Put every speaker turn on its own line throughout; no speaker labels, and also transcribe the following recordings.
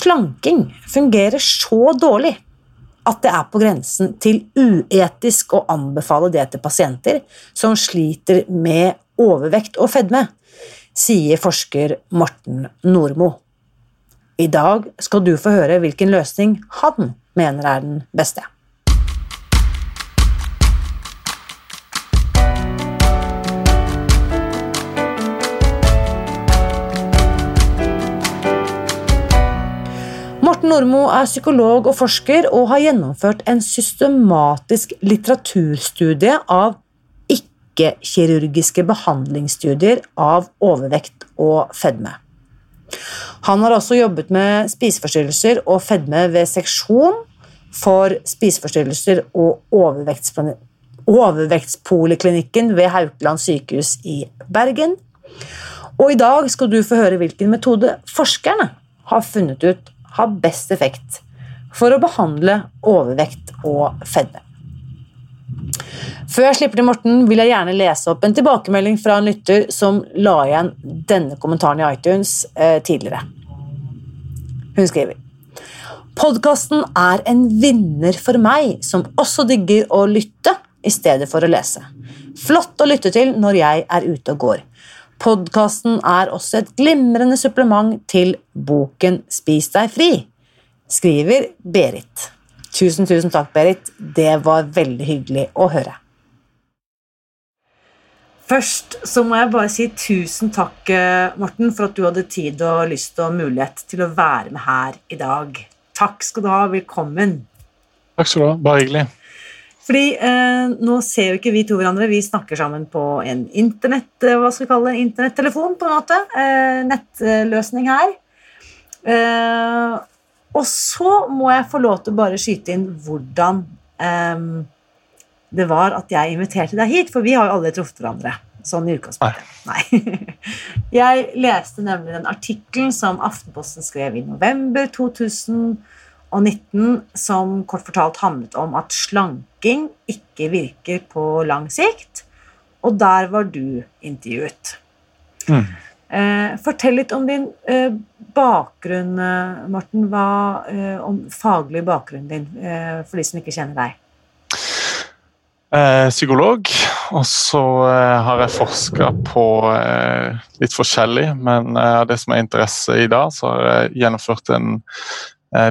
slanking fungerer så dårlig at det er på grensen til uetisk å anbefale det til pasienter som sliter med overvekt og fedme, sier forsker Morten Nordmo. I dag skal du få høre hvilken løsning han mener er den beste. Nordmo er psykolog og forsker og har gjennomført en systematisk litteraturstudie av ikke-kirurgiske behandlingsstudier av overvekt og fedme. Han har også jobbet med spiseforstyrrelser og fedme ved seksjon for spiseforstyrrelser og overvektspoliklinikken ved Haukeland sykehus i Bergen. Og i dag skal du få høre hvilken metode forskerne har funnet ut har best effekt for å behandle overvekt og fedme. Før jeg slipper til Morten, vil jeg gjerne lese opp en tilbakemelding fra en lytter som la igjen denne kommentaren i iTunes eh, tidligere. Hun skriver Podkasten er en vinner for meg, som også digger å lytte i stedet for å lese. Flott å lytte til når jeg er ute og går. Podkasten er også et glimrende supplement til boken Spis deg fri, skriver Berit. Tusen, tusen takk, Berit. Det var veldig hyggelig å høre. Først så må jeg bare si tusen takk, eh, Morten, for at du hadde tid og lyst og mulighet til å være med her i dag. Takk skal du ha. Velkommen.
Takk skal du ha. Bare hyggelig.
Fordi eh, Nå ser jo ikke vi to hverandre, vi snakker sammen på en internett, eh, hva skal vi kalle det, internettelefon. på en måte, eh, Nettløsning her. Eh, og så må jeg få lov til å bare skyte inn hvordan eh, det var at jeg inviterte deg hit, for vi har jo aldri truffet hverandre. Sånn i utgangspunktet. Nei. Jeg leste nemlig den artikkelen som Aftenposten skrev i november 2019, som kort fortalt handlet om at slanking ikke virker på lang sikt. Og der var du intervjuet. Mm. Eh, fortell litt om din eh, bakgrunn, eh, Morten. Hva, eh, om faglig bakgrunn din, for de som ikke kjenner deg
psykolog. Og så har jeg forska på litt forskjellig, men av det som er interesse i dag, så har jeg gjennomført en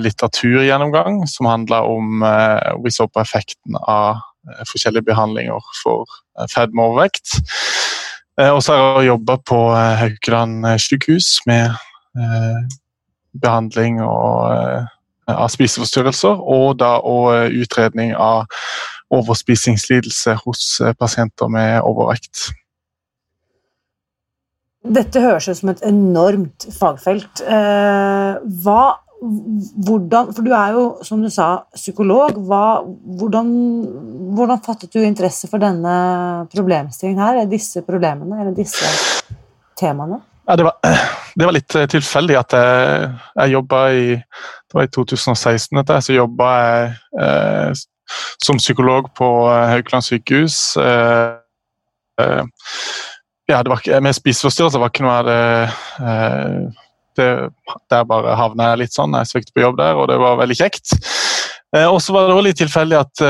litteraturgjennomgang som handler om eh, Vi så på effekten av eh, forskjellige behandlinger for fedme og overvekt. og så har jeg jobba på Haukeland sykehus med behandling og, av spiseforstyrrelser, og da og utredning av overspisingslidelse hos eh, pasienter med overvekt.
Dette høres ut som et enormt fagfelt. Eh, hva, hvordan, for du er jo, som du sa, psykolog. Hva, hvordan, hvordan, fattet du interesse for denne problemstillingen her? Disse problemene, eller disse temaene?
Ja, det, var, det var litt eh, tilfeldig at jeg, jeg jobba i Det var i 2016, dette, så jobba jeg eh, som psykolog på eh, Haukeland sykehus. Eh, eh, ja, det var med spiseforstyrrelser var ikke noe av det, det Der bare havna jeg litt sånn. Jeg søkte på jobb der, og det var veldig kjekt. Og så var det også litt tilfeldig at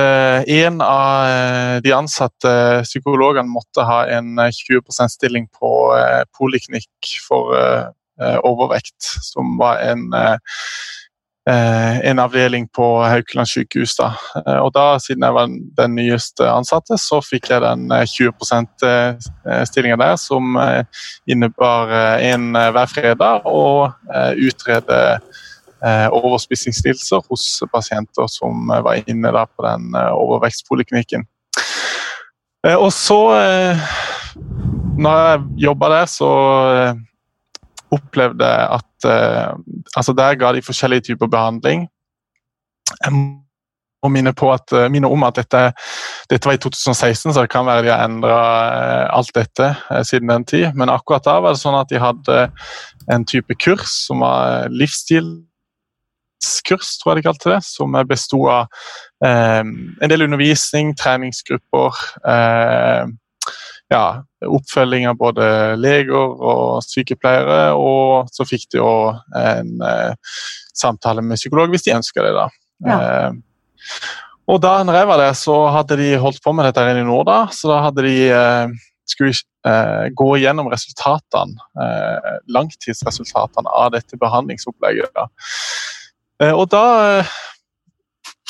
en av de ansatte psykologene måtte ha en 20 %-stilling på poliklinikk for overvekt, som var en Eh, en avdeling på Haukeland sykehus. Da. Eh, og da, siden jeg var den nyeste ansatte, så fikk jeg den 20%-stillingen der, som innebar en hver fredag å utrede overspisingslidelser hos pasienter som var inne da på den overvekstpoliklinikken. Og så, når jeg jobba der, så opplevde at uh, altså Der ga de forskjellige typer behandling. Jeg må minne, at, uh, minne om at dette, dette, var i 2016, så det kan være de har endra uh, alt dette siden den tid. Men akkurat da var det sånn at de hadde en type kurs som var livsstilskurs, tror jeg de kalte det. Som besto av en del undervisning, treningsgrupper ja, oppfølging av både leger og sykepleiere. Og så fikk de òg en eh, samtale med psykolog hvis de ønska det. da.
Ja.
Eh, og da når jeg var der, så hadde de holdt på med dette her i nord, da, så da hadde de eh, skulle eh, gå gjennom resultatene, eh, langtidsresultatene av dette behandlingsopplegget. Da. Eh, og da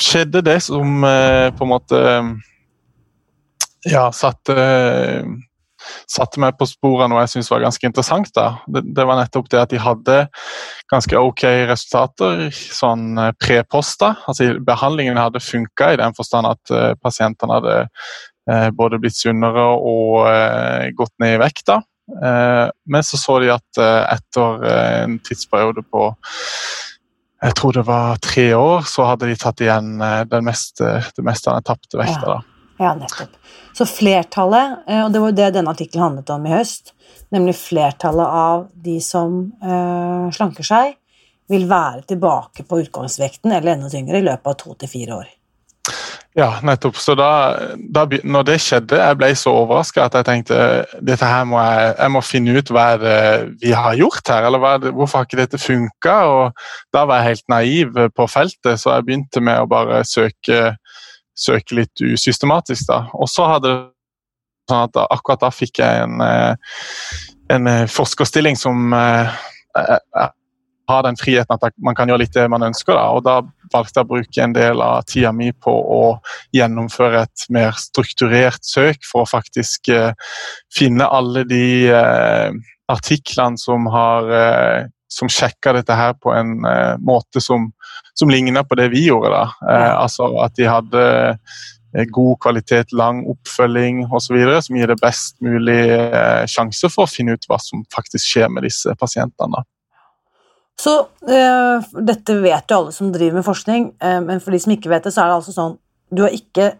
skjedde det som på en måte ja, satte, satte meg på sporet av noe jeg syntes var ganske interessant. da. Det, det, var nettopp det at de hadde ganske ok resultater sånn eh, pre-posta. Altså, behandlingen hadde funka i den forstand at uh, pasientene hadde uh, både blitt sunnere og uh, gått ned i vekt. da. men så så de at etter en tidsperiode på jeg tror det var tre år, så hadde de tatt igjen meste, det meste av den tapte vekta.
Ja. Ja, nettopp. Så flertallet, eh, og det var jo det denne artikkelen handlet om i høst, nemlig flertallet av de som øh, slanker seg, vil være tilbake på utgangsvekten eller enda tyngre i løpet av to til fire år.
Ja, nettopp. Så da, da, når det skjedde, jeg ble så overraska at jeg tenkte dette her må jeg, jeg må finne ut hva er det vi har gjort her, eller det, hvorfor har ikke dette funka? Da var jeg helt naiv på feltet, så jeg begynte med å bare søke søke litt usystematisk. da. Og så hadde sånn at akkurat da fikk jeg en, eh, en eh, forskerstilling som eh, har den friheten at man kan gjøre litt det man ønsker. Da. Og da valgte jeg å bruke en del av tida mi på å gjennomføre et mer strukturert søk for å faktisk finne alle de artiklene som har som sjekka dette her på en eh, måte som, som ligna på det vi gjorde. da. Eh, altså At de hadde eh, god kvalitet, lang oppfølging osv. som gir det best mulig sjanse for å finne ut hva som faktisk skjer med disse pasientene.
Så Dette vet jo alle som driver med forskning, men for de som ikke vet det, så er det altså sånn du har ikke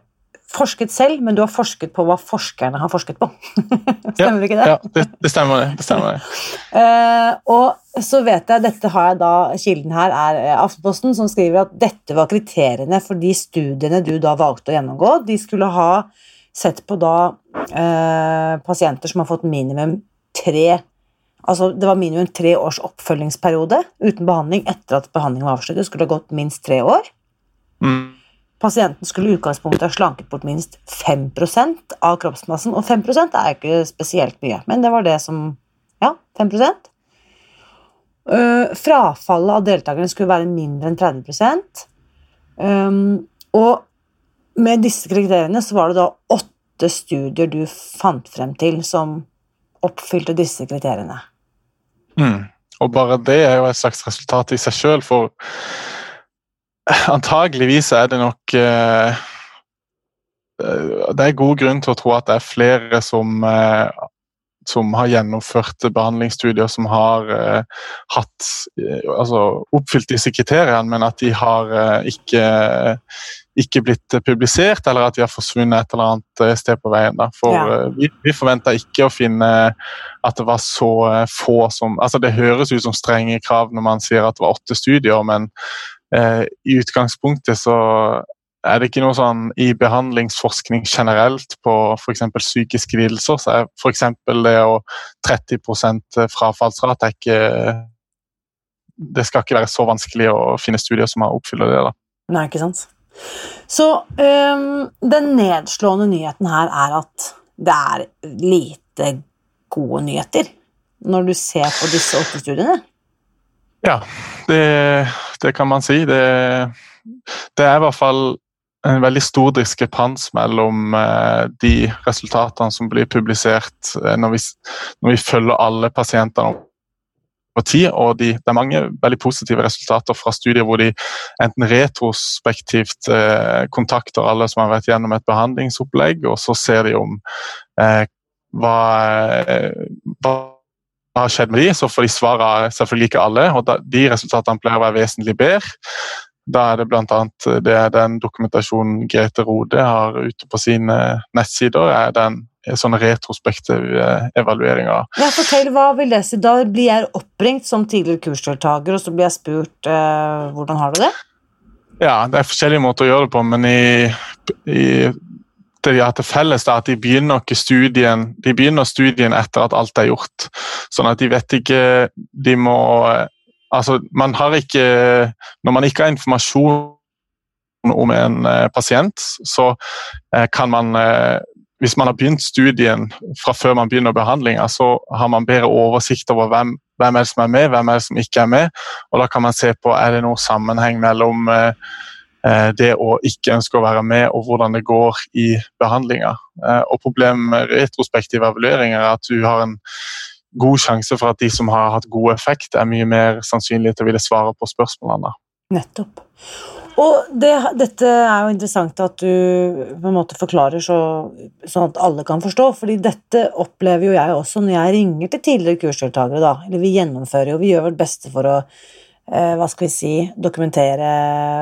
forsket selv, men du har forsket på hva forskerne har forsket på. stemmer ja, ikke det?
Ja, det, det stemmer. det, det stemmer det.
uh, og så vet jeg, dette har jeg da, Kilden her er eh, Aftenposten, som skriver at dette var kriteriene for de studiene du da valgte å gjennomgå. De skulle ha sett på da uh, pasienter som har fått minimum tre Altså, det var minimum tre års oppfølgingsperiode uten behandling etter at behandlingen var avsluttet. Det skulle ha gått minst tre år. Mm. Pasienten skulle i utgangspunktet ha slanket bort minst 5% av kroppsmassen, og 5% er ikke spesielt mye, men det var det som Ja, 5 uh, Frafallet av deltakerne skulle være mindre enn 30 um, Og med disse kriteriene så var det da åtte studier du fant frem til som oppfylte disse kriteriene.
Mm. Og bare det er jo et slags resultat i seg sjøl, for Antageligvis er det nok eh, Det er god grunn til å tro at det er flere som, eh, som har gjennomført behandlingsstudier som har eh, hatt altså oppfylt disse kriteriene, men at de har ikke, ikke blitt publisert, eller at de har forsvunnet et eller annet sted på veien. Da. For ja. vi, vi forventa ikke å finne at det var så få som altså Det høres ut som strenge krav når man sier at det var åtte studier, men eh, i utgangspunktet så er det ikke noe sånn i behandlingsforskning generelt på f.eks. psykiske lidelser, så er f.eks. det å 30 frafallsrate er ikke Det skal ikke være så vanskelig å finne studier som har oppfyller det. da.
Nei, ikke sant. Så um, den nedslående nyheten her er at det er lite gode nyheter når du ser på disse åtte studiene?
Ja, det, det kan man si. Det, det, er i hvert fall en veldig stor diskrepans mellom eh, de resultatene som blir publisert eh, når, vi, når, vi, følger alle pasientene tid. Og de, det er mange veldig positive resultater fra studier hvor de enten retrospektivt eh, kontakter alle som har vært gjennom et behandlingsopplegg, og så ser de om eh, hva, eh, hva har skjedd med de, så får de svare selvfølgelig ikke alle. og De resultatene pleier å være vesentlig bedre. Da er det bl.a. er den dokumentasjonen Grete Rode har ute på sine nettsider. er den sånne retrospektive evalueringer.
Ja, fortell, hva vil det si? Da blir jeg oppringt som tidligere kursdeltaker, og så blir jeg spurt eh, hvordan har du det?
Ja, det er forskjellige måter å gjøre det på, men i, i de har til felles, er at de begynner, ikke studien, de begynner studien etter at alt er gjort. Sånn at de vet ikke De må Altså, man har ikke Når man ikke har informasjon om en eh, pasient, så eh, kan man eh, hvis man har begynt studien fra før man begynner behandlinga, så har man bedre oversikt over hvem, hvem er det som er med, hvem er det som ikke er med. og Da kan man se på er det noen sammenheng mellom eh, Eh, det å ikke ønske å være med, og hvordan det går i behandlinga. Eh, og Problemet med retrospektive evalueringer er at du har en god sjanse for at de som har hatt god effekt, er mye mer sannsynlige til å ville svare på spørsmålene.
Nettopp. Og det, dette er jo interessant at du på en måte forklarer så, sånn at alle kan forstå, fordi dette opplever jo jeg også når jeg ringer til tidligere kursdeltakere. eller Vi gjennomfører jo, vi gjør vårt beste for å Eh, hva skal vi si, dokumentere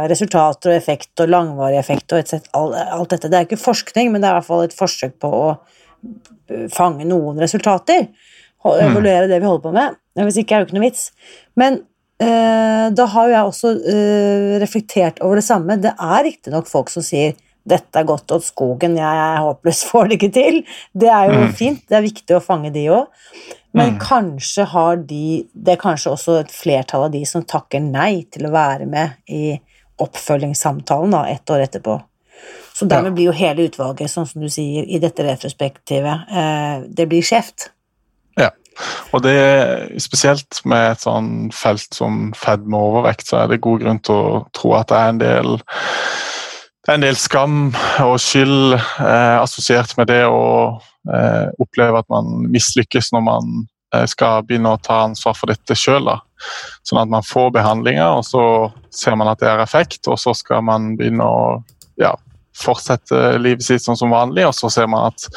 resultater og effekt og langvarig effekt og etc. Alt dette. Det er ikke forskning, men det er i hvert fall et forsøk på å fange noen resultater. Mm. Evaluere det vi holder på med. Hvis ikke er det jo ikke noe vits. Men eh, da har jo jeg også eh, reflektert over det samme. Det er riktignok folk som sier dette er godt åt skogen, jeg er håpløs, får det ikke til. Det er jo mm. fint, det er viktig å fange de òg. Men mm. kanskje har de Det er kanskje også et flertall av de som takker nei til å være med i oppfølgingssamtalen da, ett år etterpå. Så dermed blir jo hele utvalget, sånn som du sier, i dette retrospektivet, eh, det blir skjevt.
Ja, og det er spesielt med et sånn felt som fedme og overvekt, så er det god grunn til å tro at det er en del en del skam og skyld eh, assosiert med det å eh, oppleve at man mislykkes når man eh, skal begynne å ta ansvar for dette sjøl. Sånn at man får behandlinger, og så ser man at det har effekt, og så skal man begynne å ja, fortsette livet sitt sånn som vanlig, og så ser man at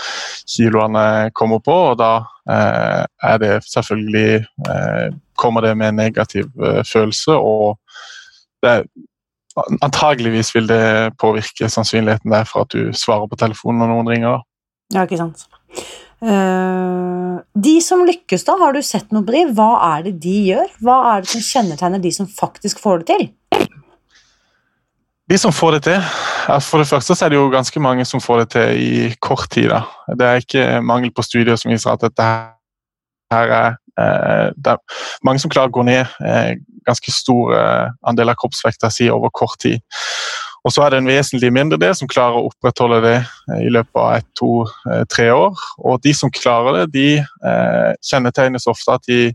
kiloene kommer på, og da eh, er det selvfølgelig eh, kommer det med en negativ eh, følelse. og det Antageligvis vil det påvirke sannsynligheten der for at du svarer på telefonen når noen ringer.
Ja, ikke sant. Uh, de som lykkes, da, har du sett noe på de? Hva er det de gjør? Hva er det som kjennetegner de som faktisk får det til?
De som får det til For det første så er det jo ganske mange som får det til i kort tid. da. Det er ikke mangel på studier som viser at dette her er Eh, det er mange som klarer å gå ned eh, ganske stor eh, andel av kroppsvekta si over kort tid. Og så er det en vesentlig mindre del som klarer å opprettholde det i løpet av ett, to, tre år. Og de som klarer det, de kjennetegnes ofte at de,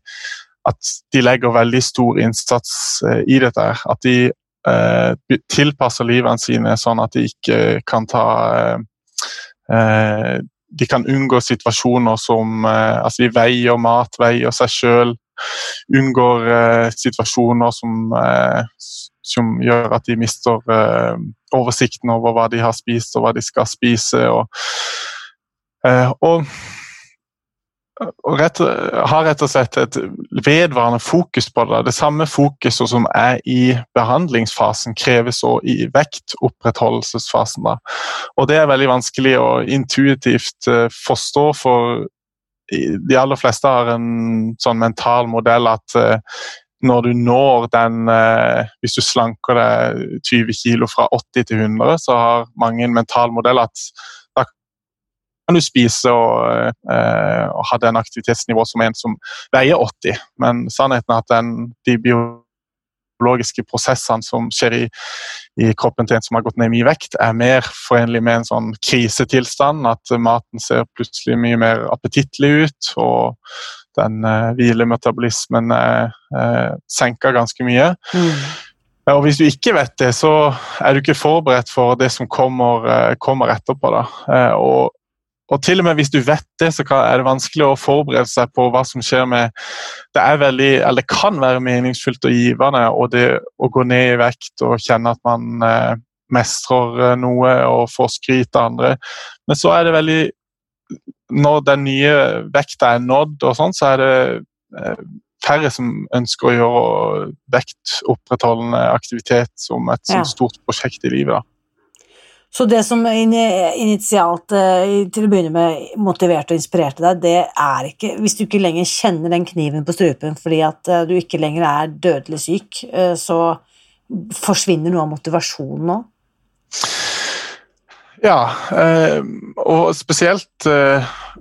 at de legger veldig stor innsats i dette. At de tilpasser livene sine sånn at de ikke kan ta de kan unngå situasjoner som eh, altså De veier mat, veier seg sjøl. Unngår eh, situasjoner som, eh, som, gjør at de mister eh, oversikten over hva de har spist og hva de skal spise. og, eh, og og rett, har rett og slett et vedvarende fokus på det. Det samme fokuset som er i behandlingsfasen, kreves òg i vektopprettholdelsesfasen. Da. Og Det er veldig vanskelig å intuitivt uh, forstå, for de aller fleste har en sånn mental modell at uh, når du når den uh, Hvis du slanker deg 20 kg fra 80 til 100, så har mange en mental modell at kan du spise og, eh, og ha den aktivitetsnivå som en som veier 80. Men sannheten er at den, de biologiske prosessene som skjer i, i, kroppen til en som har gått ned mye vekt, er mer forenlig med en sånn krisetilstand. At maten ser plutselig mye mer appetittlig ut, og den eh, hvilemetabolismen er eh, senka ganske mye. Mm. Og Hvis du ikke vet det, så er du ikke forberedt for det som kommer, eh, kommer etterpå. Da. Eh, og og til og med hvis du vet det, så er det vanskelig å forberede seg på hva som skjer med Det er veldig, eller det kan være meningsfullt og givende og det å gå ned i vekt og kjenne at man eh, mestrer eh, noe og får skryt av andre. Men så er det veldig Når den nye vekta er nådd, og sånn, så er det eh, færre som ønsker å gjøre vektopprettholdende aktivitet som et ja. stort prosjekt i livet. da.
Så det som initialt eh, til å begynne med motiverte og inspirerte deg, det er ikke Hvis du ikke lenger kjenner den kniven på strupen fordi at eh, du ikke lenger er dødelig syk, eh, så forsvinner noe av motivasjonen nå?
Ja, og spesielt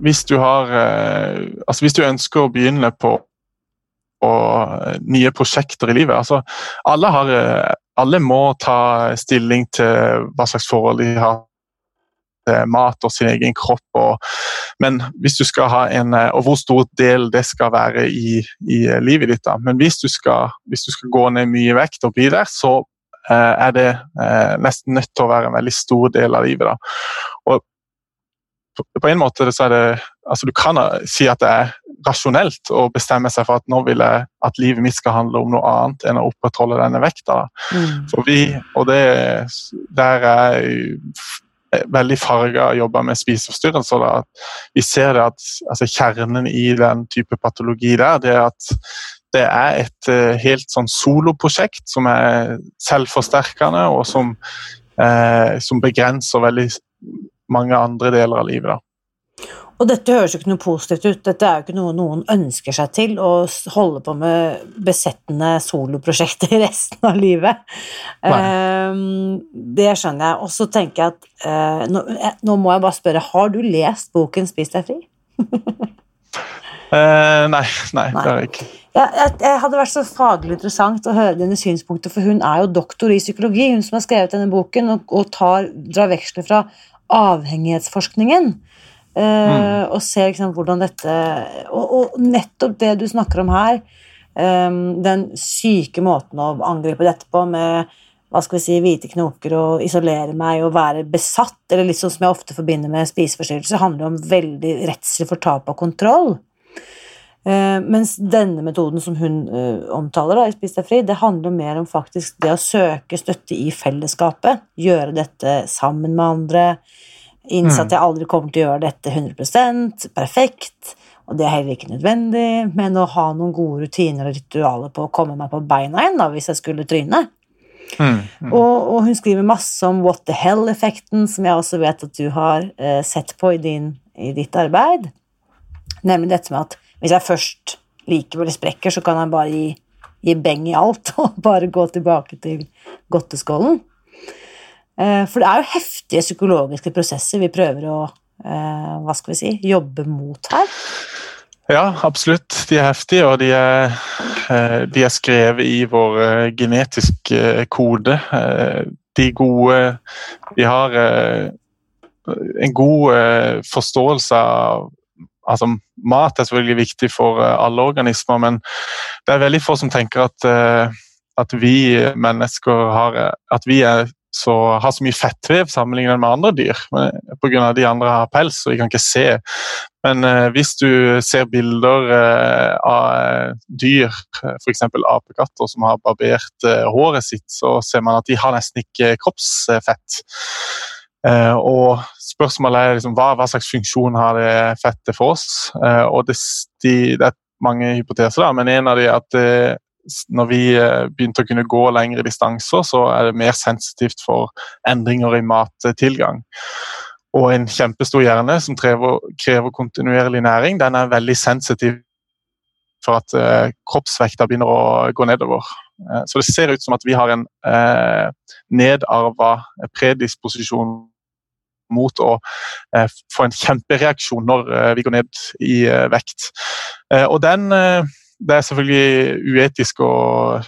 hvis du har Altså hvis du ønsker å begynne på, på nye prosjekter i livet. Altså, alle, har, alle må ta stilling til hva slags forhold de har til mat og sin egen kropp. Og, men hvis du skal ha en, og hvor stor del det skal være i, i livet ditt. da, Men hvis du, skal, hvis du skal gå ned mye vekt og bli der, så Eh, er det eh, nesten nødt til å være en veldig stor del av livet. Da. Og på en måte så er det altså Du kan si at det er rasjonelt å bestemme seg for at nå vil jeg at livet mitt skal handle om noe annet enn å opprettholde denne vekta. Mm. For vi, og det, der er veldig farga å jobbe med spiseforstyrrelser. Vi ser det at altså, Kjernen i den type patologi der, det er at det er et uh, helt sånn soloprosjekt som er selvforsterkende, og som, eh, som, begrenser veldig mange andre deler av livet. Da.
Og dette høres jo ikke noe positivt ut. Dette er jo ikke noe noen ønsker seg til, å holde på med besettende soloprosjekter resten av livet. Uh, det skjønner jeg. Og så tenker jeg at uh, nå, nå, må jeg bare spørre, har du lest boken 'Spis deg fri'?
Uh, nei, nei, nei, det har jeg ikke.
Ja, det hadde vært så faglig interessant å høre dine synspunkter, for hun er jo doktor i psykologi, hun som har skrevet denne boken, og, og tar, drar veksler fra avhengighetsforskningen. Uh, mm. Og ser liksom hvordan dette og, og, nettopp det du snakker om her, um, den syke måten å angripe dette på med hva skal vi si, hvite knoker og isolere meg og være besatt, eller litt sånn som jeg ofte forbinder med spiseforstyrrelser, handler om veldig redsel for tap av kontroll. Uh, mens denne metoden som hun uh, omtaler, da, i Spis deg fri, det handler mer om faktisk det å søke støtte i fellesskapet. Gjøre dette sammen med andre. Innse at mm. jeg aldri kommer til å gjøre dette 100% perfekt. Og det er heller ikke nødvendig, men å ha noen gode rutiner og ritualer på å komme meg på beina igjen da, hvis jeg skulle tryne. Mm, mm. Og, og, hun skriver masse om what the hell-effekten, som jeg også vet at du har eh, sett på i, din, i ditt arbeid. Nemlig dette med at hvis jeg først likevel sprekker, så kan jeg bare gi, gi beng i alt og bare gå tilbake til godteskålen. Eh, for det er jo heftige psykologiske prosesser vi prøver å eh, hva skal vi si, jobbe mot her.
Ja, absolutt. De er heftige, og de er, eh, de er skrevet i vår genetiske kode. De gode De har en god forståelse av altså, Mat er selvfølgelig viktig for alle organismer, men det er veldig få som tenker at, at vi mennesker har, at vi så, har så mye fettvev sammenlignet med andre dyr. Pga. de andre har pels, og vi kan ikke se. Men eh, hvis du ser bilder eh, av dyr, f.eks. apekatter som har barbert eh, håret sitt, så ser man at de har nesten ikke kroppsfett. Og Spørsmålet er liksom, hva, hva, slags funksjon har det fettet for oss. Og det, de, det, er mange hypoteser, da, men en av de er at når vi begynte å kunne gå lengre distanser, så er det mer sensitivt for endringer i mattilgang. Og en kjempestor hjerne som krever, krever kontinuerlig næring, den er veldig sensitiv for at eh, kroppsvekta begynner å gå nedover. Eh, så det ser ut som at vi har en eh, nedarva predisposisjon mot å eh, få en kjempereaksjon når eh, vi går ned i eh, vekt. og den det er selvfølgelig uetisk og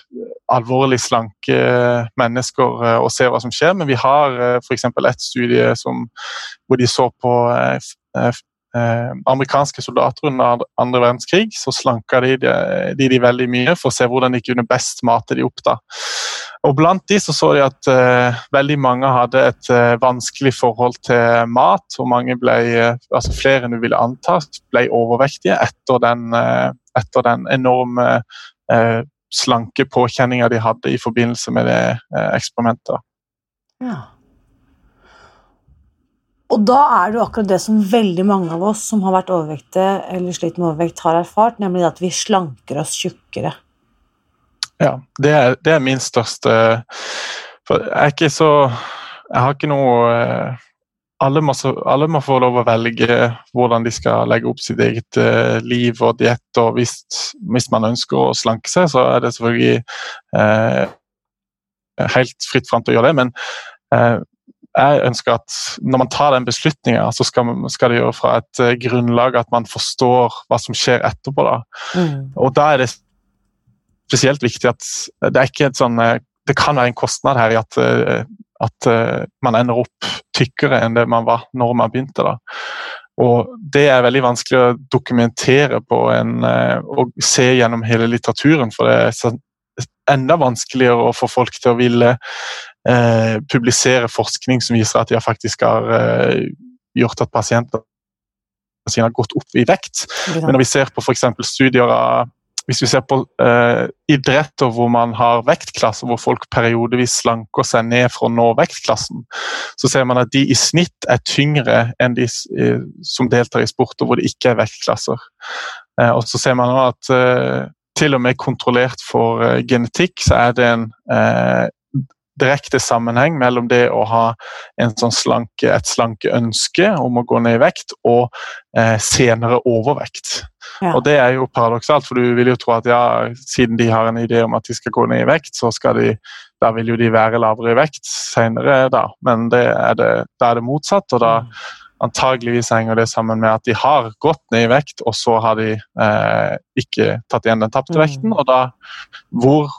alvorlig slanke mennesker å se hva som skjer, men vi har f.eks. et studie som, hvor de så på eh, amerikanske soldater under andre verdenskrig. Så slanka de, de de, veldig mye for å se hvordan de kunne best mate de opp. da. Og Blant de så, så de at eh, veldig mange hadde et eh, vanskelig forhold til mat. og mange ble, altså Flere enn du ville anta ble overvektige etter den, eh, etter den enorme eh, slanke påkjenninga de hadde i forbindelse med det eh, eksperimentet. Ja.
Og da er det jo akkurat det som veldig mange av oss som har vært overvektige eller slitt med overvekt, har erfart, nemlig at vi slanker oss tjukkere.
Ja, det er, det er min største For jeg er ikke så Jeg har ikke noe eh, alle må, alle må, få lov å velge hvordan de skal legge opp sitt eget uh, liv og diett. og hvis, hvis, man ønsker å slanke seg, så er det selvfølgelig uh, helt fritt fram til å gjøre det. Men uh, jeg ønsker at når man tar den beslutninga, så skal, skal, det gjøre fra et uh, grunnlag at man forstår hva som skjer etterpå. Da. Mm. Og da er det spesielt viktig at det er ikke et sånn Det kan være en kostnad her i at, at man ender opp tykkere enn det man var når man begynte. da. Og Det er veldig vanskelig å dokumentere på en, og se gjennom hele litteraturen. for det er enda vanskeligere å få folk til å ville eh, publisere forskning som viser at de faktisk har eh, gjort at pasienter sine har gått opp i vekt. Men når vi ser på f.eks. studier av hvis vi ser på eh, idretter hvor man har vektklasser, hvor folk periodevis slanker seg ned for å nå vektklassen, så ser man at de i snitt er tyngre enn de uh, som deltar i sporter hvor det ikke er vektklasser. Eh, og så ser man at til og med kontrollert for genetikk, så er det en direkte sammenheng mellom det å ha sånn slanke, et slankeønske om å gå ned i vekt, og eh, senere overvekt. Ja. Og Det er jo paradoksalt, for du vil jo tro at ja, siden de har en idé om at de skal gå ned i vekt, så skal de, da vil jo de være lavere i vekt senere, da. Men det er det, da er det motsatt. og da mm Antageligvis henger det sammen med at de har gått ned i vekt, og så har de eh, ikke tatt igjen den tapte mm. vekten. Og da hvor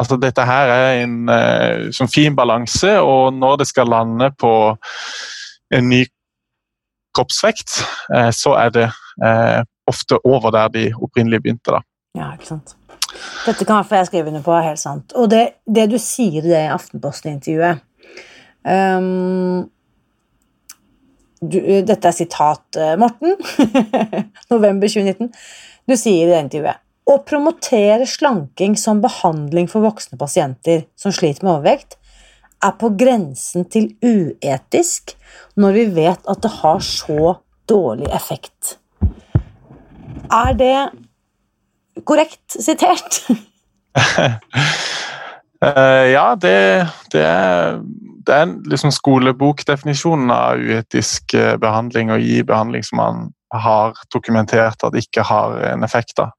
Altså, dette her er en uh, fin balanse, og når det skal lande på en ny kroppsvekt, uh, så er det uh, ofte over der de opprinnelig begynte. da.
Ja, ikke sant. Dette kan jeg skrive under på, er helt sant. Og det, det du sier i det Aftenposten-intervjuet um, Dette er sitat, Morten. November 2019. Du sier i det intervjuet å promotere slanking som behandling for voksne pasienter som sliter med overvekt, er på grensen til uetisk når vi vet at det har så dårlig effekt. Er det korrekt sitert?
uh, ja, det, det er det er liksom skolebokdefinisjonen av uetisk eh, behandling, å gi behandling som man har dokumentert at ikke har en effekt av.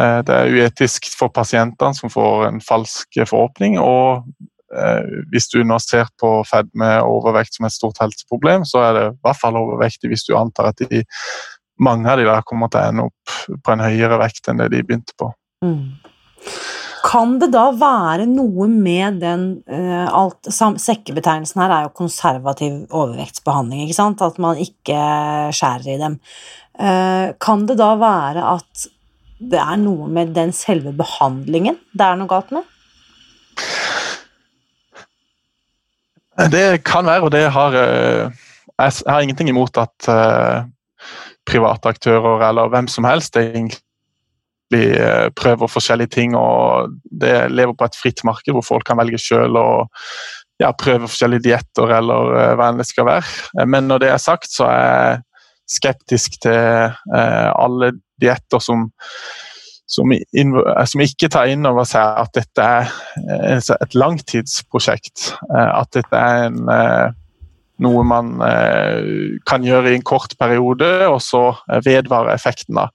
Eh, det er uetisk for pasientene som får en falsk forhåpning. Og eh, hvis du nå ser på fedme og overvekt som et stort helseproblem, så er det i hvert fall overvektig hvis du antar at de, mange av de der kommer til å ende opp på en høyere vekt enn det de begynte på. Mm.
Kan det da være noe med den uh, alt, Sekkebetegnelsen her er jo konservativ overvektsbehandling, ikke sant? At man ikke skjærer i dem. Uh, kan det da være at det er noe med den selve behandlingen det er noe galt med?
Det kan være, og det har uh, Jeg har ingenting imot at private aktører eller hvem som helst egentlig Eh, prøver forskjellige ting. og Det lever på et fritt marked hvor folk kan velge selv og ja, prøve forskjellige dietter eller hva enn det skal være. Eh, men når det er sagt, så er jeg skeptisk til alle dietter som, som, som, ikke tar inn over seg at dette er et langtidsprosjekt. Uh, at dette er en noe man kan gjøre i en kort periode, og så vedvarer effekten av.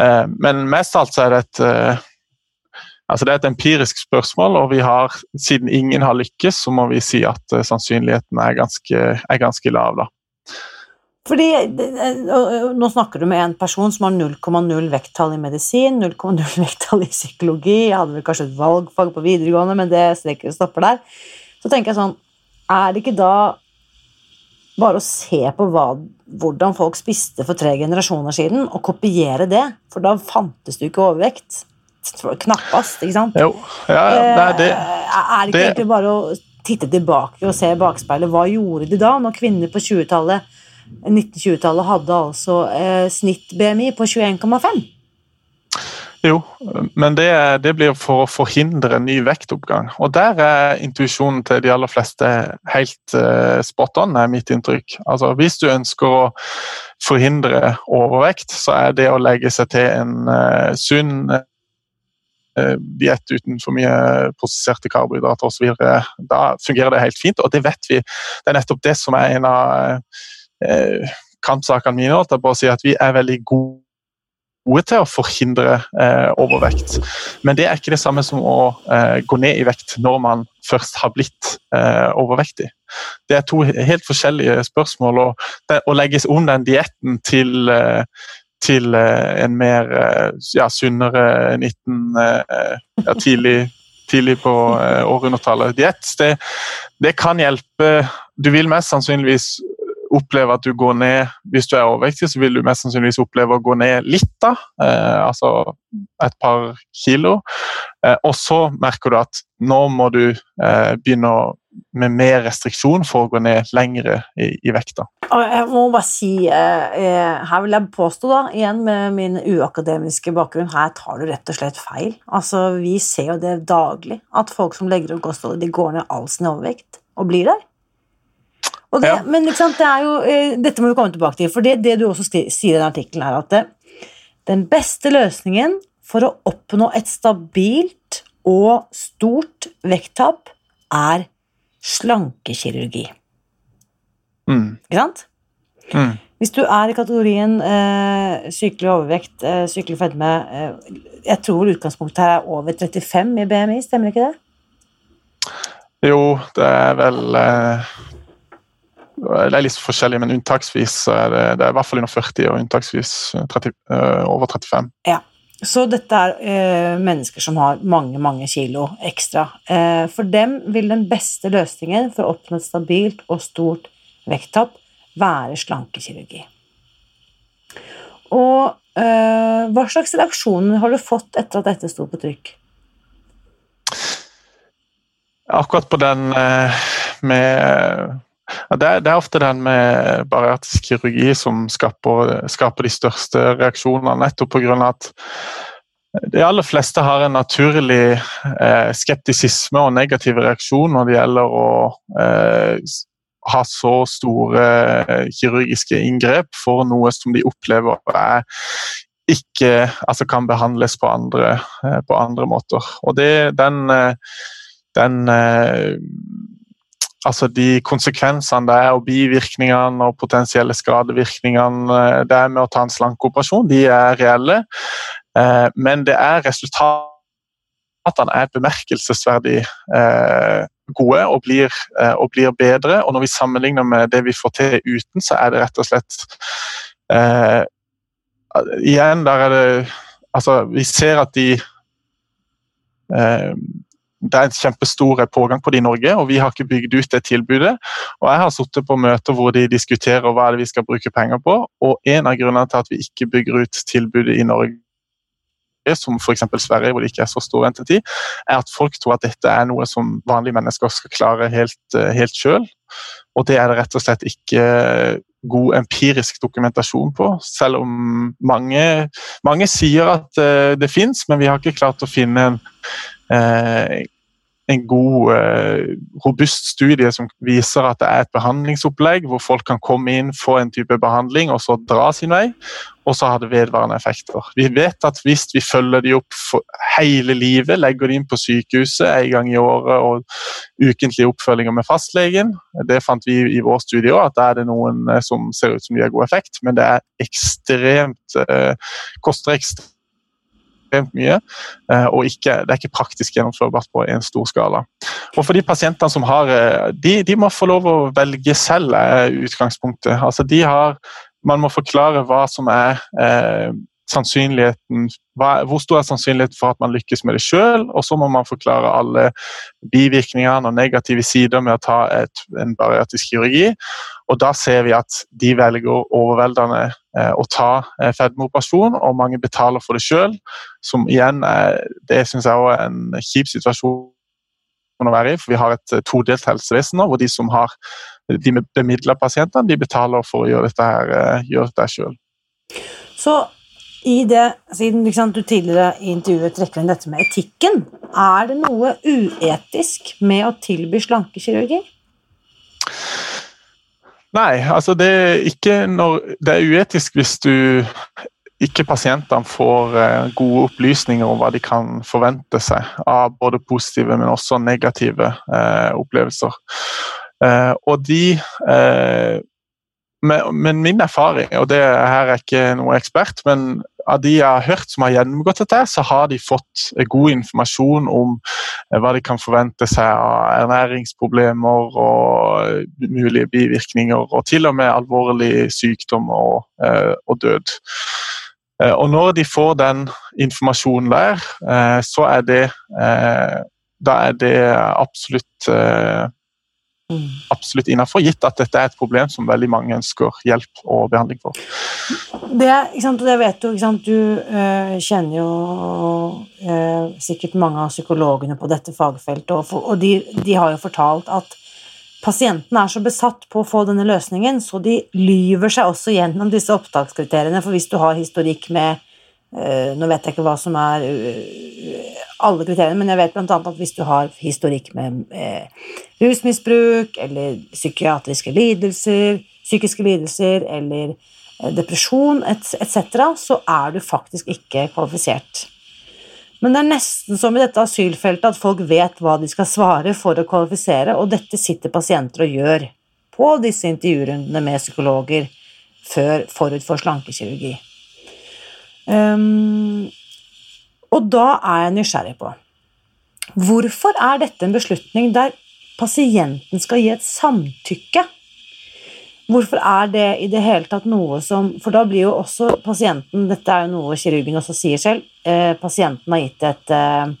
Eh, men mest alt så er det et eh, altså det er et empirisk spørsmål, og vi har, siden ingen har lykkes, så må vi si at eh, sannsynligheten er ganske, er ganske lav. da.
Fordi, Nå snakker du med en person som har 0,0 vekttall i medisin, 0,0 vekttall i psykologi. Jeg hadde vel kanskje et valgfag på videregående, men det strekker og stopper der. Så tenker jeg sånn, Er det ikke da bare å se på hva, hvordan folk spiste for tre generasjoner siden, og kopiere det, for da fantes det jo ikke overvekt. Knappast, ikke sant?
Jo, ja, det er det.
Eh, er det ikke egentlig bare å titte tilbake og se i bakspeilet? Hva gjorde de da, når kvinner på 20-tallet 1920-tallet hadde altså eh, snitt-BMI på 21,5?
Jo, men det, det, blir for å forhindre ny vektoppgang. Og der er intuisjonen til de aller fleste helt eh, spot on, er mitt inntrykk. Altså, hvis du ønsker å forhindre overvekt, så er det å legge seg til en eh, sunn uh, diett uten for mye prosesserte karbohydrater osv. Da fungerer det helt fint, og det vet vi. Det er nettopp det som er en av uh, kampsakene mine. Å si at vi er veldig gode til å forhindre eh, overvekt. Men det er ikke det samme som å eh, gå ned i vekt når man først har blitt eh, overvektig. Det er to helt forskjellige spørsmål. og det, Å legge om den dietten til, eh, til eh, en mer eh, ja, sunnere 19, ja, tidlig, tidlig på århundretallet diett, det, det kan hjelpe. Du vil mest sannsynligvis oppleve at du går ned Hvis du er overvektig, så vil du mest sannsynligvis oppleve å gå ned litt, da, eh, altså et par kilo. Eh, og så merker du at nå må du eh, begynne med mer restriksjon for å gå ned lengre i, i vekta.
Jeg må bare si, eh, eh, her vil jeg påstå, da, igjen med min uakademiske bakgrunn, her tar du rett og slett feil. Altså, Vi ser jo det daglig, at folk som legger opp kostholdet, de går ned all sin overvekt og blir der. Det, ja. Men det jo, eh, dette må vi komme tilbake til, for det, det du også sier i den artikkelen, er at det, den beste løsningen for å oppnå et stabilt og stort vekttap er slankekirurgi. Mm. Ikke sant? Mm. Hvis du er i kategorien eh, sykelig overvekt, eh, sykelig fedme eh, Jeg tror utgangspunktet her er over 35 i BMI, stemmer ikke det?
Jo, det er vel eh, det er litt forskjellig, men unntaksvis er det, det er i hvert fall under 40 og unntaksvis 30, uh, over 35.
Ja, Så dette er uh, mennesker som har mange mange kilo ekstra. Uh, for dem vil den beste løsningen for å oppnå et stabilt og stort vekttap være slankekirurgi. Og hva slags reaksjoner har du fått etter at dette sto på trykk?
Akkurat på den med det, det, er ofte den med bariatrisk kirurgi som skaper, skaper de største reaksjonene, nettopp pga. at de aller fleste har en naturlig eh, skeptisisme og negativ reaksjon når det gjelder å eh, ha så store eh, kirurgiske inngrep for noe som de opplever er ikke altså kan behandles på andre, eh, på andre måter. Og det, den, eh, den altså de konsekvensene det er, og bivirkningene og potensielle skadevirkningene eh, det er med å ta en slankeoperasjon, de er reelle. Eh, men det er resultatene er bemerkelsesverdig eh, gode og blir, og blir, bedre. Og når vi sammenligner med det vi får til uten, så er det rett og slett Igjen, der er det Altså, vi ser at de det er en kjempestor pågang på det i Norge, og vi har ikke bygd ut det tilbudet. Og Jeg har sittet på møter hvor de diskuterer hva er det vi skal bruke penger på. og En av grunnene til at vi ikke bygger ut tilbudet i Norge, som f.eks. Sverige, hvor det ikke er så stor ventetid, er at folk tror at dette er noe som vanlige mennesker skal klare helt, eh, helt sjøl. Og det er det rett og slett ikke god empirisk dokumentasjon på. Selv om mange, mange sier at det fins, men vi har ikke klart å finne en, en god, uh, robust studie som viser at det er et behandlingsopplegg hvor folk kan komme inn, få en type behandling og så dra sin vei, og så har det vedvarende effekter. Vi vet at hvis vi følger de opp hele livet, legger de inn på sykehuset en gang i året og ukentlige oppfølginger med fastlegen, det fant vi i vår studie òg, at da er det noen eh, som ser ut som de har god effekt, men det er ekstremt, koster ekstremt ekstremt mye, eh, og ikke, det er ikke praktisk gjennomførbart på en stor skala. Og for de pasientene som har eh, de, de må få lov å velge selv, er utgangspunktet. Altså de har, man må forklare hva som er eh, sannsynligheten hva, Hvor stor er sannsynligheten for at man lykkes med det sjøl? Og så må man forklare alle bivirkningene og negative sider med å ta et, en bariatrisk kirurgi. Og da ser vi at de velger overveldende eh, å ta eh, fedmeoperasjon, og mange betaler for det sjøl. Som igjen er, det syns jeg er en kjip situasjon å være i, for vi har et eh, todelt helsevesen nå, hvor de som har de bemidla pasientene, de betaler for å gjøre dette her, eh, gjøre dette sjøl.
Så i det, siden liksom, du tidligere i intervjuet trekker inn dette med etikken, er det noe uetisk med å tilby slankekirurgi?
Nei, altså det er ikke når Det er uetisk hvis du ikke pasientene får eh, gode opplysninger om hva de kan forvente seg av både positive, men også negative eh, opplevelser. Eh, og de eh, men, min erfaring, og det her er ikke noe ekspert, men av de jeg har hørt som har gjennomgått dette, så har de fått god informasjon om eh, hva de kan forvente seg av ernæringsproblemer og mulige bivirkninger, og til og med alvorlig sykdom og, eh, og død. Eh, og når de får den informasjonen der, så er det da er det absolutt. Absolutt innafor, gitt at dette er et problem som veldig mange ønsker hjelp og behandling for.
Det, det vet du. Du øh, kjenner jo øh, sikkert mange av psykologene på dette fagfeltet, og, og de, de, har jo fortalt at pasientene er så besatt på å få denne løsningen, så de lyver seg også gjennom disse opptakskriteriene. For hvis du har historikk med øh, Nå vet jeg ikke hva som er alle kriteriene, men jeg vet bl.a. at hvis du har historikk med eh, rusmisbruk eller psykiatriske lidelser, psykiske lidelser eller eh, depresjon etc., så er du faktisk ikke kvalifisert. Men det er nesten som i dette asylfeltet at folk vet hva de skal svare for å kvalifisere, og dette sitter pasienter og gjør på disse intervjurundene med psykologer før, forut for slankekirurgi. Um, og da er jeg nysgjerrig på hvorfor er dette en beslutning der pasienten skal gi et samtykke? Hvorfor er det i det hele tatt noe som For da blir jo også pasienten Dette er jo noe kirurgen også sier selv. Eh, pasienten har gitt et eh,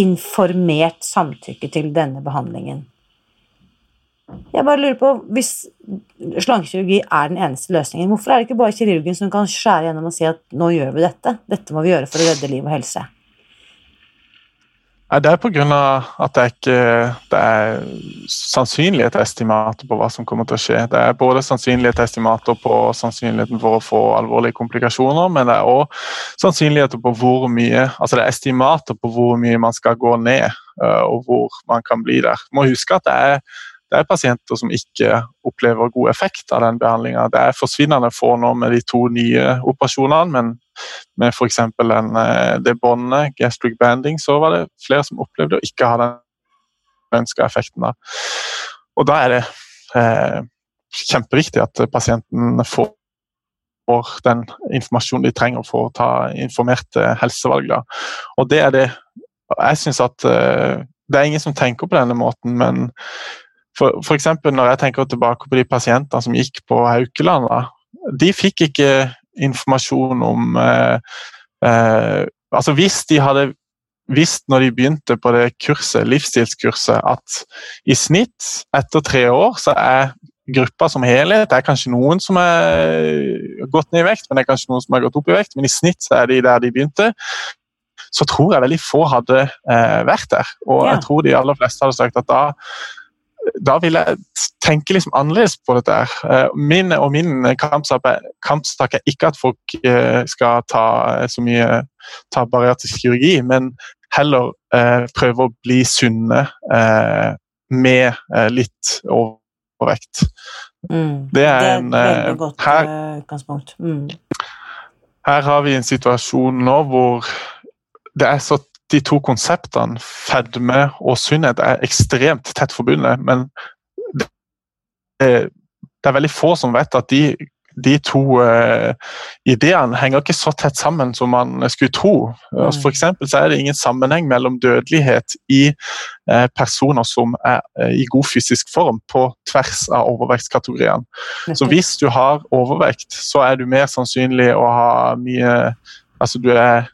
informert samtykke til denne behandlingen. Jeg bare lurer på, Hvis slankekirurgi er den eneste løsningen, hvorfor er det ikke bare kirurgen som kan skjære gjennom og si at nå gjør vi dette, dette må vi gjøre for å redde liv og helse?
Det er pga. at det, ikke, det er sannsynlighetsestimater på hva som kommer til å skje. Det er både sannsynlighetsestimater på sannsynligheten for å få alvorlige komplikasjoner, men det er òg sannsynligheter på hvor mye altså det er estimater på hvor mye man skal gå ned, øh, og hvor man kan bli der. Du må huske at det er det er pasienter som ikke opplever god effekt av den behandlinga. Det er forsvinnende få nå med de to nye operasjonene, men med f.eks. Eh, det båndet, gastric banding, så var det flere som opplevde å ikke ha den ønska effekten. Da. Og da er det eh, kjempeviktig at pasienten får den informasjonen de trenger for å ta informerte helsevalg. Da. Og det er det Jeg syns at eh, det er ingen som tenker på denne måten, men for, for eksempel når jeg tenker tilbake på de pasientene som gikk på Haukeland, da, de fikk ikke informasjon om eh, eh, altså Hvis de hadde visst når de begynte på det kurset, livsstilskurset at i snitt etter tre år så er gruppa som helhet Det er kanskje noen som er gått ned i vekt, men det er kanskje noen som har gått opp i vekt, men i snitt så er de der de begynte. Så tror jeg veldig få hadde eh, vært der. Og ja. jeg tror de aller fleste hadde sagt at da da vil jeg tenke liksom annerledes på dette. her. min og min kampsak er ikke at folk eh, skal ta så mye ta bariatrisk kirurgi, men heller eh, prøve å bli sunne med litt overvekt.
Mm. Det er, en, det er et veldig godt her, utgangspunkt. Mm.
Her har vi en situasjon nå hvor det er så de to konseptene, fedme og sunnhet, er ekstremt tett forbundet. Men det, det er veldig få som vet at de, de to uh, ideene henger ikke så tett sammen som man skulle tro. Altså, for så er det ingen sammenheng mellom dødelighet i uh, personer som er uh, i god fysisk form, på tvers av overvektskategoriene. Så hvis du har overvekt, så er du mer sannsynlig å ha mye Altså du er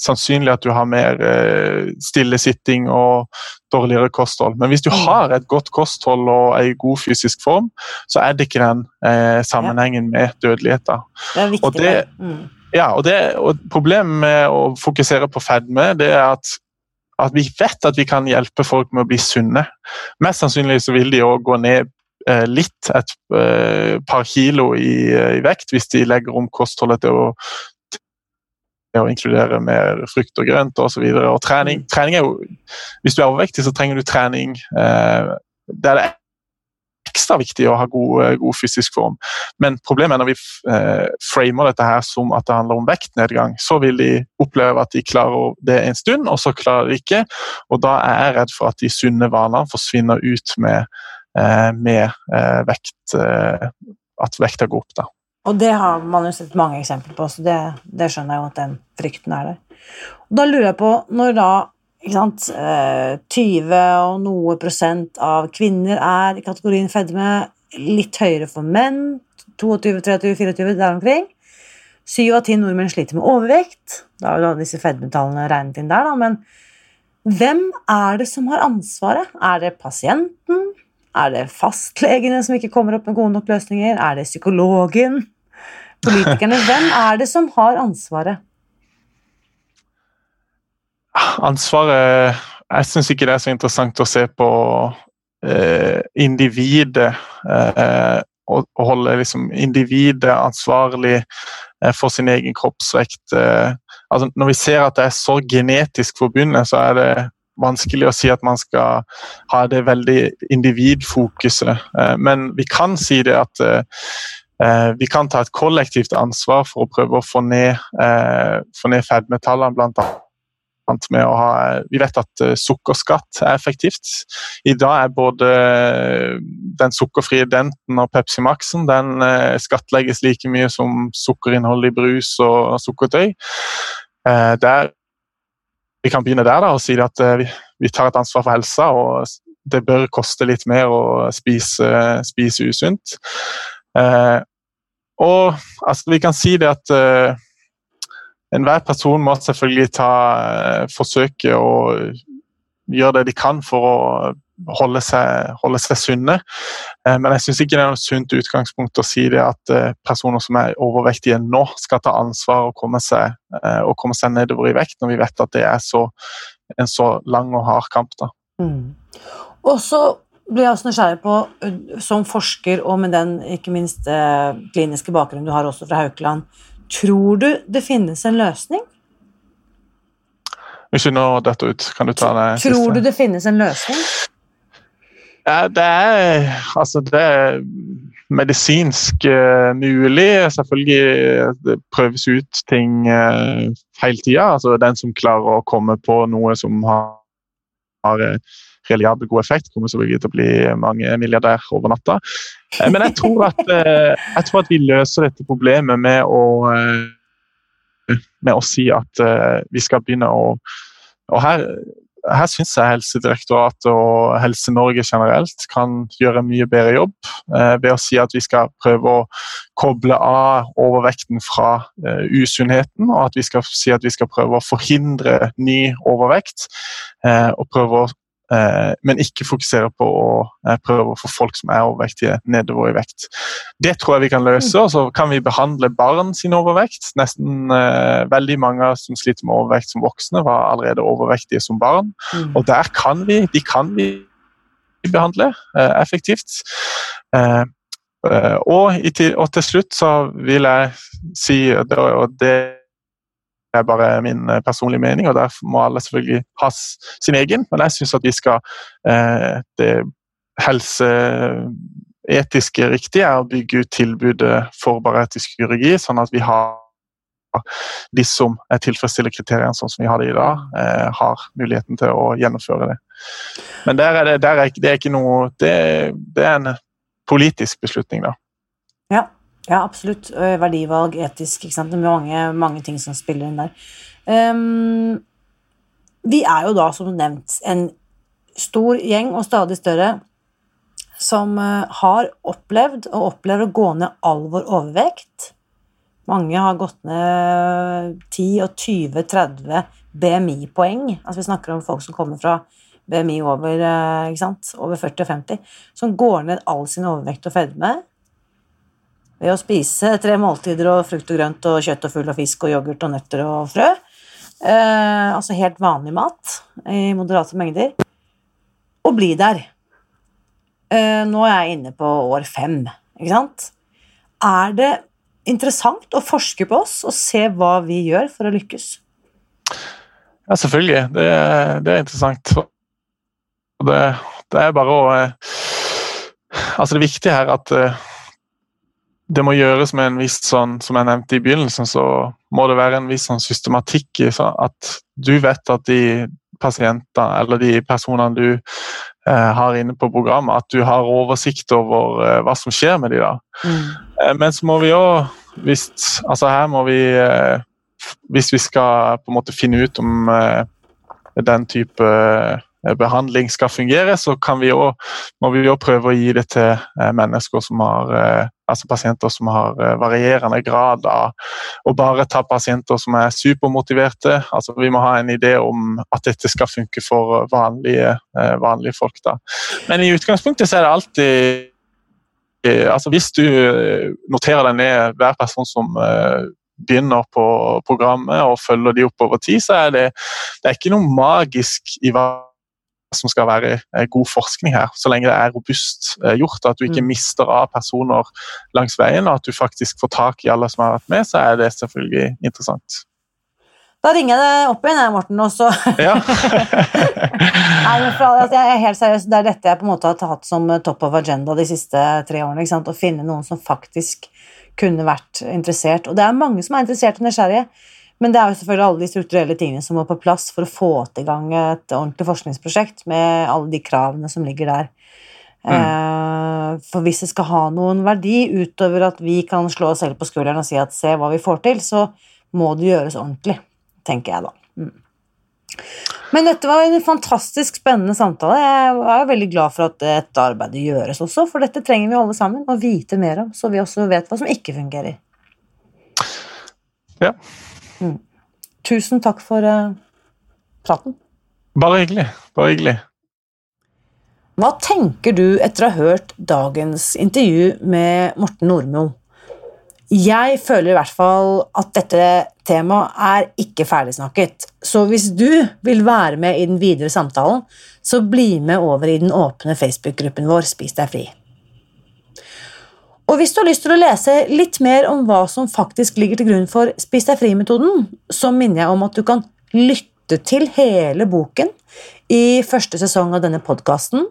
sannsynlig at du har mer eh, stillesitting og dårligere kosthold. Men hvis du mm. har et godt kosthold og en god fysisk form, så er det ikke den eh, sammenhengen med dødelighet.
Det er viktig. Og det, mm.
ja, og, det, og Problemet med å fokusere på fedme det er at, at vi vet at vi kan hjelpe folk med å bli sunne. Mest sannsynlig så vil de òg gå ned eh, litt, et eh, par kilo i, i, vekt, hvis de legger om kostholdet til å å inkludere mer frukt og grønt osv. Og, så og trening, mm. trening er jo Hvis du er overvektig, så trenger du trening. Eh, det er det ekstra viktig å ha god, eh, god, fysisk form. Men problemet er når vi eh, framer dette her som at det handler om vektnedgang, så vil de oppleve at de klarer det en stund, og så klarer de ikke. Og da er jeg redd for at de sunne vanene forsvinner ut med, eh, med eh, vekt, at vekta går opp. da.
Og det har man jo sett mange eksempler på, så det, det skjønner jeg jo at den frykten er der. Og da lurer jeg på, når da sant, 20 og noe prosent av kvinner er i kategorien fedme, litt høyere for menn, 22, 23, 24, der omkring. Syv av ti nordmenn sliter med overvekt. Da er jo disse fedmetallene regnet inn der, da, men hvem er det som har ansvaret? Er det pasienten? Er det fastlegene som ikke kommer opp med gode nok løsninger? Er det psykologen? Politikerne? Hvem er det som har ansvaret?
Ansvaret Jeg syns ikke det er så interessant å se på eh, individet eh, å, holde liksom, individet ansvarlig eh, for sin egen kroppsvekt. Eh, altså, når vi ser at det er så genetisk forbundet, så er det vanskelig å si at man skal ha det veldig individfokuset. Eh, men vi kan si det at vi kan ta et kollektivt ansvar for å prøve å få ned, få ned fedmetallene, med å ha Vi vet at eh, sukkerskatt er effektivt. I dag er både eh, den sukkerfrie Denten og Pepsi Max-en den eh, skattlegges like mye som sukkerinnhold i brus og sukkertøy. Der, vi kan begynne der da, og si at vi tar et ansvar for helsa. og Det bør koste litt mer å spise, spise usunt. Og altså, vi kan si det at enhver person må selvfølgelig ta, eh, forsøke å gjøre det de kan for å holde seg, holde seg sunne. Eh, men jeg syns ikke det er noe sunt utgangspunkt å si det at eh, personer som er overvektige nå, skal ta ansvar og komme seg, og komme seg nedover i vekt, når vi vet at det er så, en så lang og hard kamp. Mm.
Og så blir jeg også nysgjerrig på, som forsker og med den ikke minst kliniske bakgrunnen du har også fra Haukeland, Tror du det finnes en løsning?
Hvis vi nå detter ut, kan du ta det
siste? Tror du det finnes en løsning?
Ja, det er Altså, det er medisinsk uh, mulig. Selvfølgelig det prøves ut ting uh, hele tida. Altså, den som klarer å komme på noe som har, har reliabel god effekt, kommer selvfølgelig til å bli mange milliardær over natta. Eh, men jeg tror, at, eh, jeg tror at vi løser dette problemet med å, eh, med å si at vi skal begynne å og her, her syns jeg Helsedirektoratet og Helse-Norge generelt kan gjøre en mye bedre jobb ved å si at vi skal prøve å koble av overvekten fra usunnheten, og at vi skal si at vi skal prøve å forhindre ny overvekt. Og prøve å men ikke fokusere på å eh, prøve å få folk som er overvektige, nedover i vekt. Det tror jeg vi kan løse. og Så kan vi behandle barn sin overvekt. Nesten eh, Veldig mange som sliter med overvekt som voksne, var allerede overvektige som barn. Mm. Og der kan vi, de kan vi behandle effektivt. Og, og, til slutt så vil jeg si, og det er bare min eh, personlige mening, og der må alle selvfølgelig ha sin egen. Men jeg syns at vi skal eh, Det helseetiske riktige er å bygge ut tilbudet for bariatrisk kirurgi, sånn at vi har de som tilfredsstiller kriteriene sånn som vi har det i dag, eh, har muligheten til å gjennomføre det. Men der er det, der er, det er ikke noe det, det er en politisk beslutning, da.
Ja. Ja, absolutt. Verdivalg, etisk, ikke sant. Det er mange, mange ting som spiller inn der. Um, vi er jo da, som nevnt, en stor gjeng, og stadig større, som uh, har opplevd og opplever å gå ned all vår overvekt. Mange har gått ned 10 og 20-30 BMI-poeng. Altså Vi snakker om folk som kommer fra BMI over, uh, over 40 og 50, som går ned all sin overvekt og fedme ved å spise tre måltider og frukt og grønt og kjøtt og fugl og fisk og yoghurt og nøtter og frø. Eh, altså helt vanlig mat i moderate mengder. Og bli der. Eh, nå er jeg inne på år fem, ikke sant? Er det interessant å forske på oss og se hva vi gjør for å lykkes?
Ja, selvfølgelig. Det, det er interessant. Det, det, er bare å eh, Altså, det viktige her er at eh, det må gjøres med en viss sånn, som jeg nevnte i begynnelsen, så må det være en viss sånn systematikk i at du vet at de pasientene eller de personene du eh, har inne på programmet, at du har oversikt over eh, hva som skjer med de da. Mm. Eh, men så må vi òg hvis, altså her må vi Hvis vi skal på en måte finne ut om den type behandling skal fungere, så vi også, må vi òg prøve å gi det til mennesker som har altså pasienter som har varierende grad av å bare ta pasienter som er supermotiverte. Altså, vi må ha en idé om at dette skal funke for vanlige, vanlige folk. Da. Men i utgangspunktet så er det alltid Eh, altså Hvis du eh, noterer deg ned hver person som eh, begynner på programmet og følger de opp over tid, så er det, det er ikke noe magisk i hva som skal være god forskning her, så lenge det er robust gjort. At du ikke mm. mister av personer langs veien, og at du faktisk får tak i alle som har vært med, så er det selvfølgelig interessant.
Da ringer jeg deg opp igjen, Morten, og så ja. Nei, men for, altså, jeg er helt seriøs. Det er dette jeg på en måte har tatt som top of agenda de siste tre årene. ikke sant? Å finne noen som faktisk kunne vært interessert. Og det er mange som er interessert og nysgjerrige. Men det er jo selvfølgelig alle de strukturelle tingene som må på plass for å få til gang et ordentlig forskningsprosjekt med alle de kravene som ligger der. Mm. Eh, for hvis det skal ha noen verdi utover at vi kan slå oss selv på skulderen og si at se hva vi får til, så må det gjøres ordentlig tenker jeg da. Mm. Men dette var en fantastisk spennende samtale. Jeg er veldig glad for at dette arbeidet gjøres også, for dette trenger vi alle sammen å vite mer om, så vi også vet hva som ikke fungerer.
Ja.
Mm. Tusen takk for uh, praten.
Bare hyggelig. Bare hyggelig.
Hva tenker du etter å ha hørt dagens intervju med Morten Nordmo? Jeg føler i hvert fall at dette temaet er ikke ferdigsnakket. Så hvis du vil være med i den videre samtalen, så bli med over i den åpne Facebook-gruppen vår Spis deg fri. Og hvis du har lyst til å lese litt mer om hva som faktisk ligger til grunn for Spis deg fri-metoden, så minner jeg om at du kan lytte til hele boken i første sesong av denne podkasten,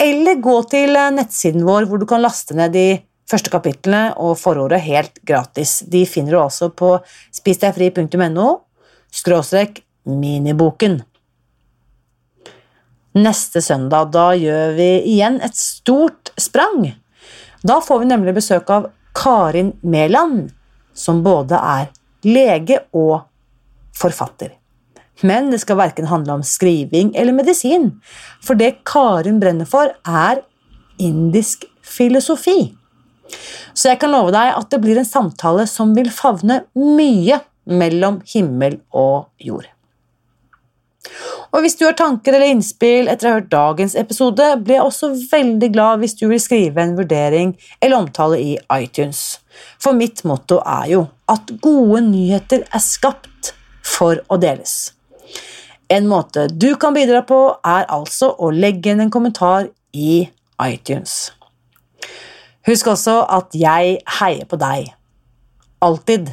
eller gå til nettsiden vår hvor du kan laste ned de første kapitlene og forordet helt gratis. De finner du altså på spisdegfri.no skråstrek miniboken. Neste søndag da gjør vi igjen et stort sprang. Da får vi nemlig besøk av Karin Mæland, som både er lege og forfatter. Men det skal verken handle om skriving eller medisin, for det Karin brenner for, er indisk filosofi. Så jeg kan love deg at det blir en samtale som vil favne mye mellom himmel og jord. Og Hvis du har tanker eller innspill etter å ha hørt dagens episode, blir jeg også veldig glad hvis du vil skrive en vurdering eller omtale i iTunes. For mitt motto er jo at gode nyheter er skapt for å deles. En måte du kan bidra på, er altså å legge inn en kommentar i iTunes. Husk også at jeg heier på deg. Alltid.